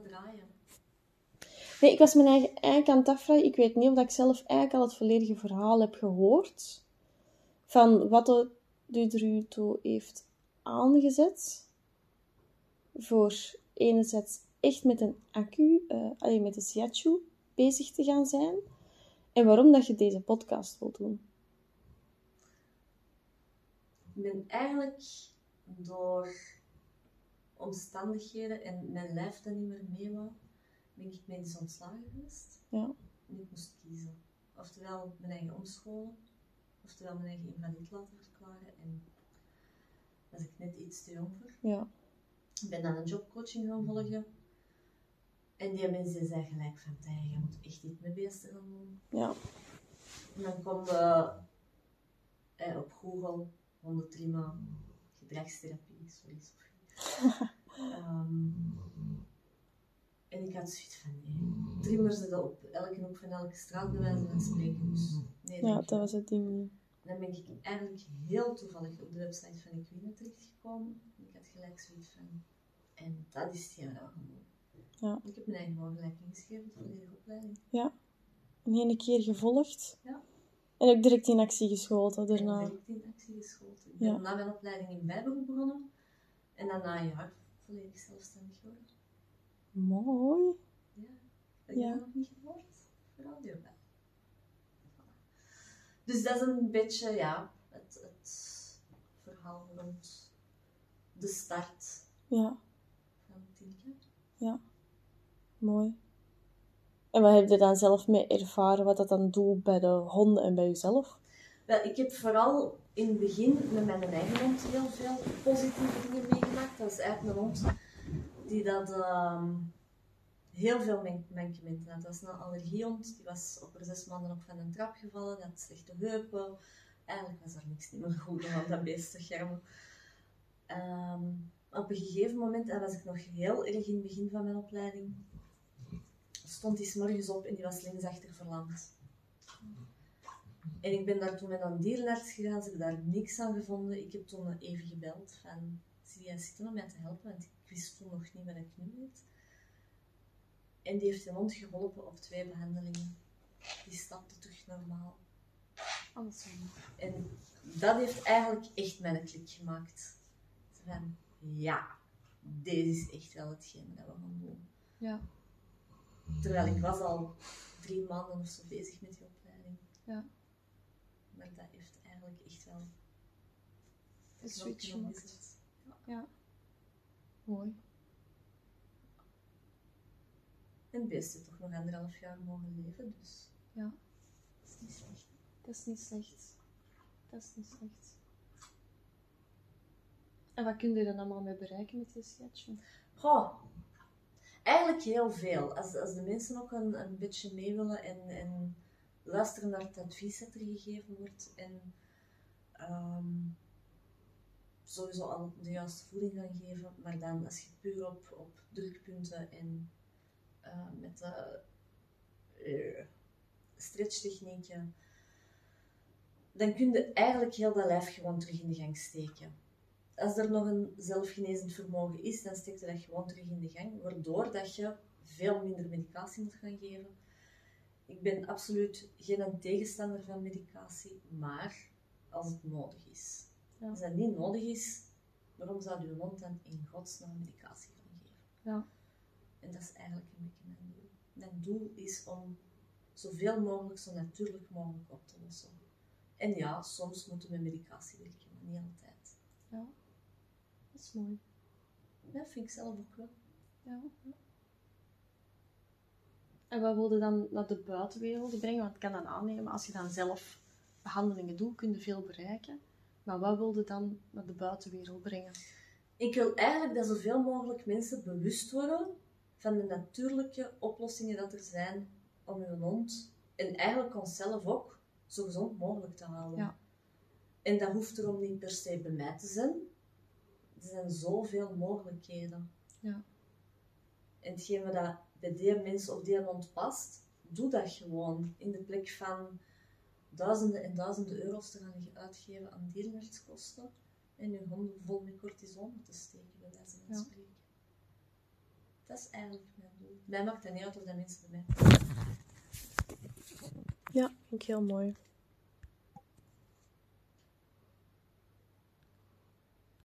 draaien. Nee, ik was me eigen- eigenlijk aan het afvragen. Ik weet niet of ik zelf eigenlijk al het volledige verhaal heb gehoord. Van wat de Dudruto heeft aangezet. Voor enerzijds echt met een accu, eh allee, met de Siachu, bezig te gaan zijn. En waarom dat je deze podcast wilt doen. Ik ben eigenlijk door omstandigheden en mijn lijf dat niet meer mee wou, ben ik medisch ontslagen geweest. Ja. En ik moest kiezen. Oftewel mijn eigen omscholen, oftewel mijn eigen invalide laten verklaren. En daar was ik net iets te jong voor. Ja. Ik ben dan een jobcoaching gaan volgen. En die mensen zei gelijk van, "Tij, je moet echt iets mee bezig gaan doen. Ja. En dan kwam de, eh, op Google hondentrimmen, gedragstherapie, sorry Sophie. Ehm, en ik had zoiets van, nee, trimmers zitten op elke hoek van elke straat bij wijze van spreken. Dus nee, ja, dat was het ding. Dan ben ik eigenlijk heel toevallig op de website van Equine terechtgekomen. En ik had gelijk zoiets van, en dat is gaan doen. Ja. Ik heb mijn eigen voorgelijk ingeschreven voor de opleiding. En één keer gevolgd. Ja. En ook direct in actie geschoten En daarna. direct in actie geschoten. Ik ben Ja. na mijn opleiding in bijberoep begonnen. En dan na een jaar volledig zelfstandig geworden. Mooi. Ja. Heb je Ja. dat nog niet gehoord? Voor audio bij. Voilà. Dus dat is een beetje, ja, het, het verhaal rond de start Ja, van Tinker. mooi. En wat heb je dan zelf mee ervaren, wat dat dan doet bij de honden en bij jezelf? Ik heb vooral in het begin met mijn eigen hond heel veel positieve dingen meegemaakt. Dat was eigenlijk een hond die dat ehm, heel veel mankementen had. Dat was een allergiehond, die was op zes maanden op van een trap gevallen, die had slechte heupen. Eigenlijk was er niks meer goed aan dat beest te schermen. Ehm, op een gegeven moment, en was ik nog heel erg in het begin van mijn opleiding, stond hij 's morgens op en die was linksachter verlamd. En ik ben daar toen met een dierenarts gegaan, ze hebben daar niks aan gevonden. Ik heb toen even gebeld van, zie jij zitten om mij te helpen? Want ik wist toen nog niet wat ik nu weet. En die heeft de hond geholpen op twee behandelingen. Die stapte terug normaal. Alles En dat heeft eigenlijk echt mijn klik gemaakt. Van, ja, deze is echt wel hetgeen dat we gaan doen. Ja. Terwijl ik was al drie maanden of zo bezig met die opleiding. Ja. Maar dat heeft eigenlijk echt wel Een switch gemaakt. gezet. Ja. Mooi. En beest heeft toch nog anderhalf jaar mogen leven, dus Ja. dat is niet slecht. Dat is niet slecht. Dat is niet slecht. En wat kun je dan allemaal mee bereiken met je sketchen? Goh, eigenlijk heel veel. Als, als de mensen ook een, een beetje mee willen en, en luisteren naar het advies dat er gegeven wordt en ehm, sowieso al de juiste voeding gaan geven, maar dan als je puur op, op drukpunten en eh, met de eh, stretchtechnieken, dan kun je eigenlijk heel dat lijf gewoon terug in de gang steken als er nog een zelfgenezend vermogen is, dan steekt je dat gewoon terug in de gang, waardoor dat je veel minder medicatie moet gaan geven. Ik ben absoluut geen tegenstander van medicatie, maar als het nodig is. Ja. Als dat niet nodig is, waarom zou je hond dan in godsnaam medicatie gaan geven? Ja. En dat is eigenlijk een beetje mijn doel. Mijn doel is om zoveel mogelijk, zo natuurlijk mogelijk op te lossen. En ja, soms moeten we medicatie werken, maar niet altijd. Ja. Dat is mooi. Dat vind ik zelf ook wel. Ja. En wat wilde dan naar de buitenwereld brengen? Want ik kan dan aannemen, als je dan zelf behandelingen doet, kun je veel bereiken. Maar wat wilde dan naar de buitenwereld brengen? Ik wil eigenlijk dat zoveel mogelijk mensen bewust worden van de natuurlijke oplossingen dat er zijn om hun hond en eigenlijk onszelf ook zo gezond mogelijk te houden. Ja. En dat hoeft erom niet per se bij mij te zijn. Er zijn zoveel mogelijkheden. Ja. En hetgeen wat dat bij die mensen of die hond past, doe dat gewoon. In de plek van duizenden en duizenden euro's te gaan uitgeven aan dierenartskosten en je honden vol met cortison te steken, bij wijze van Ja. spreken. Dat is eigenlijk mijn doel. Mij maakt het niet uit of dat mensen bij mij Ja, vind ik heel mooi.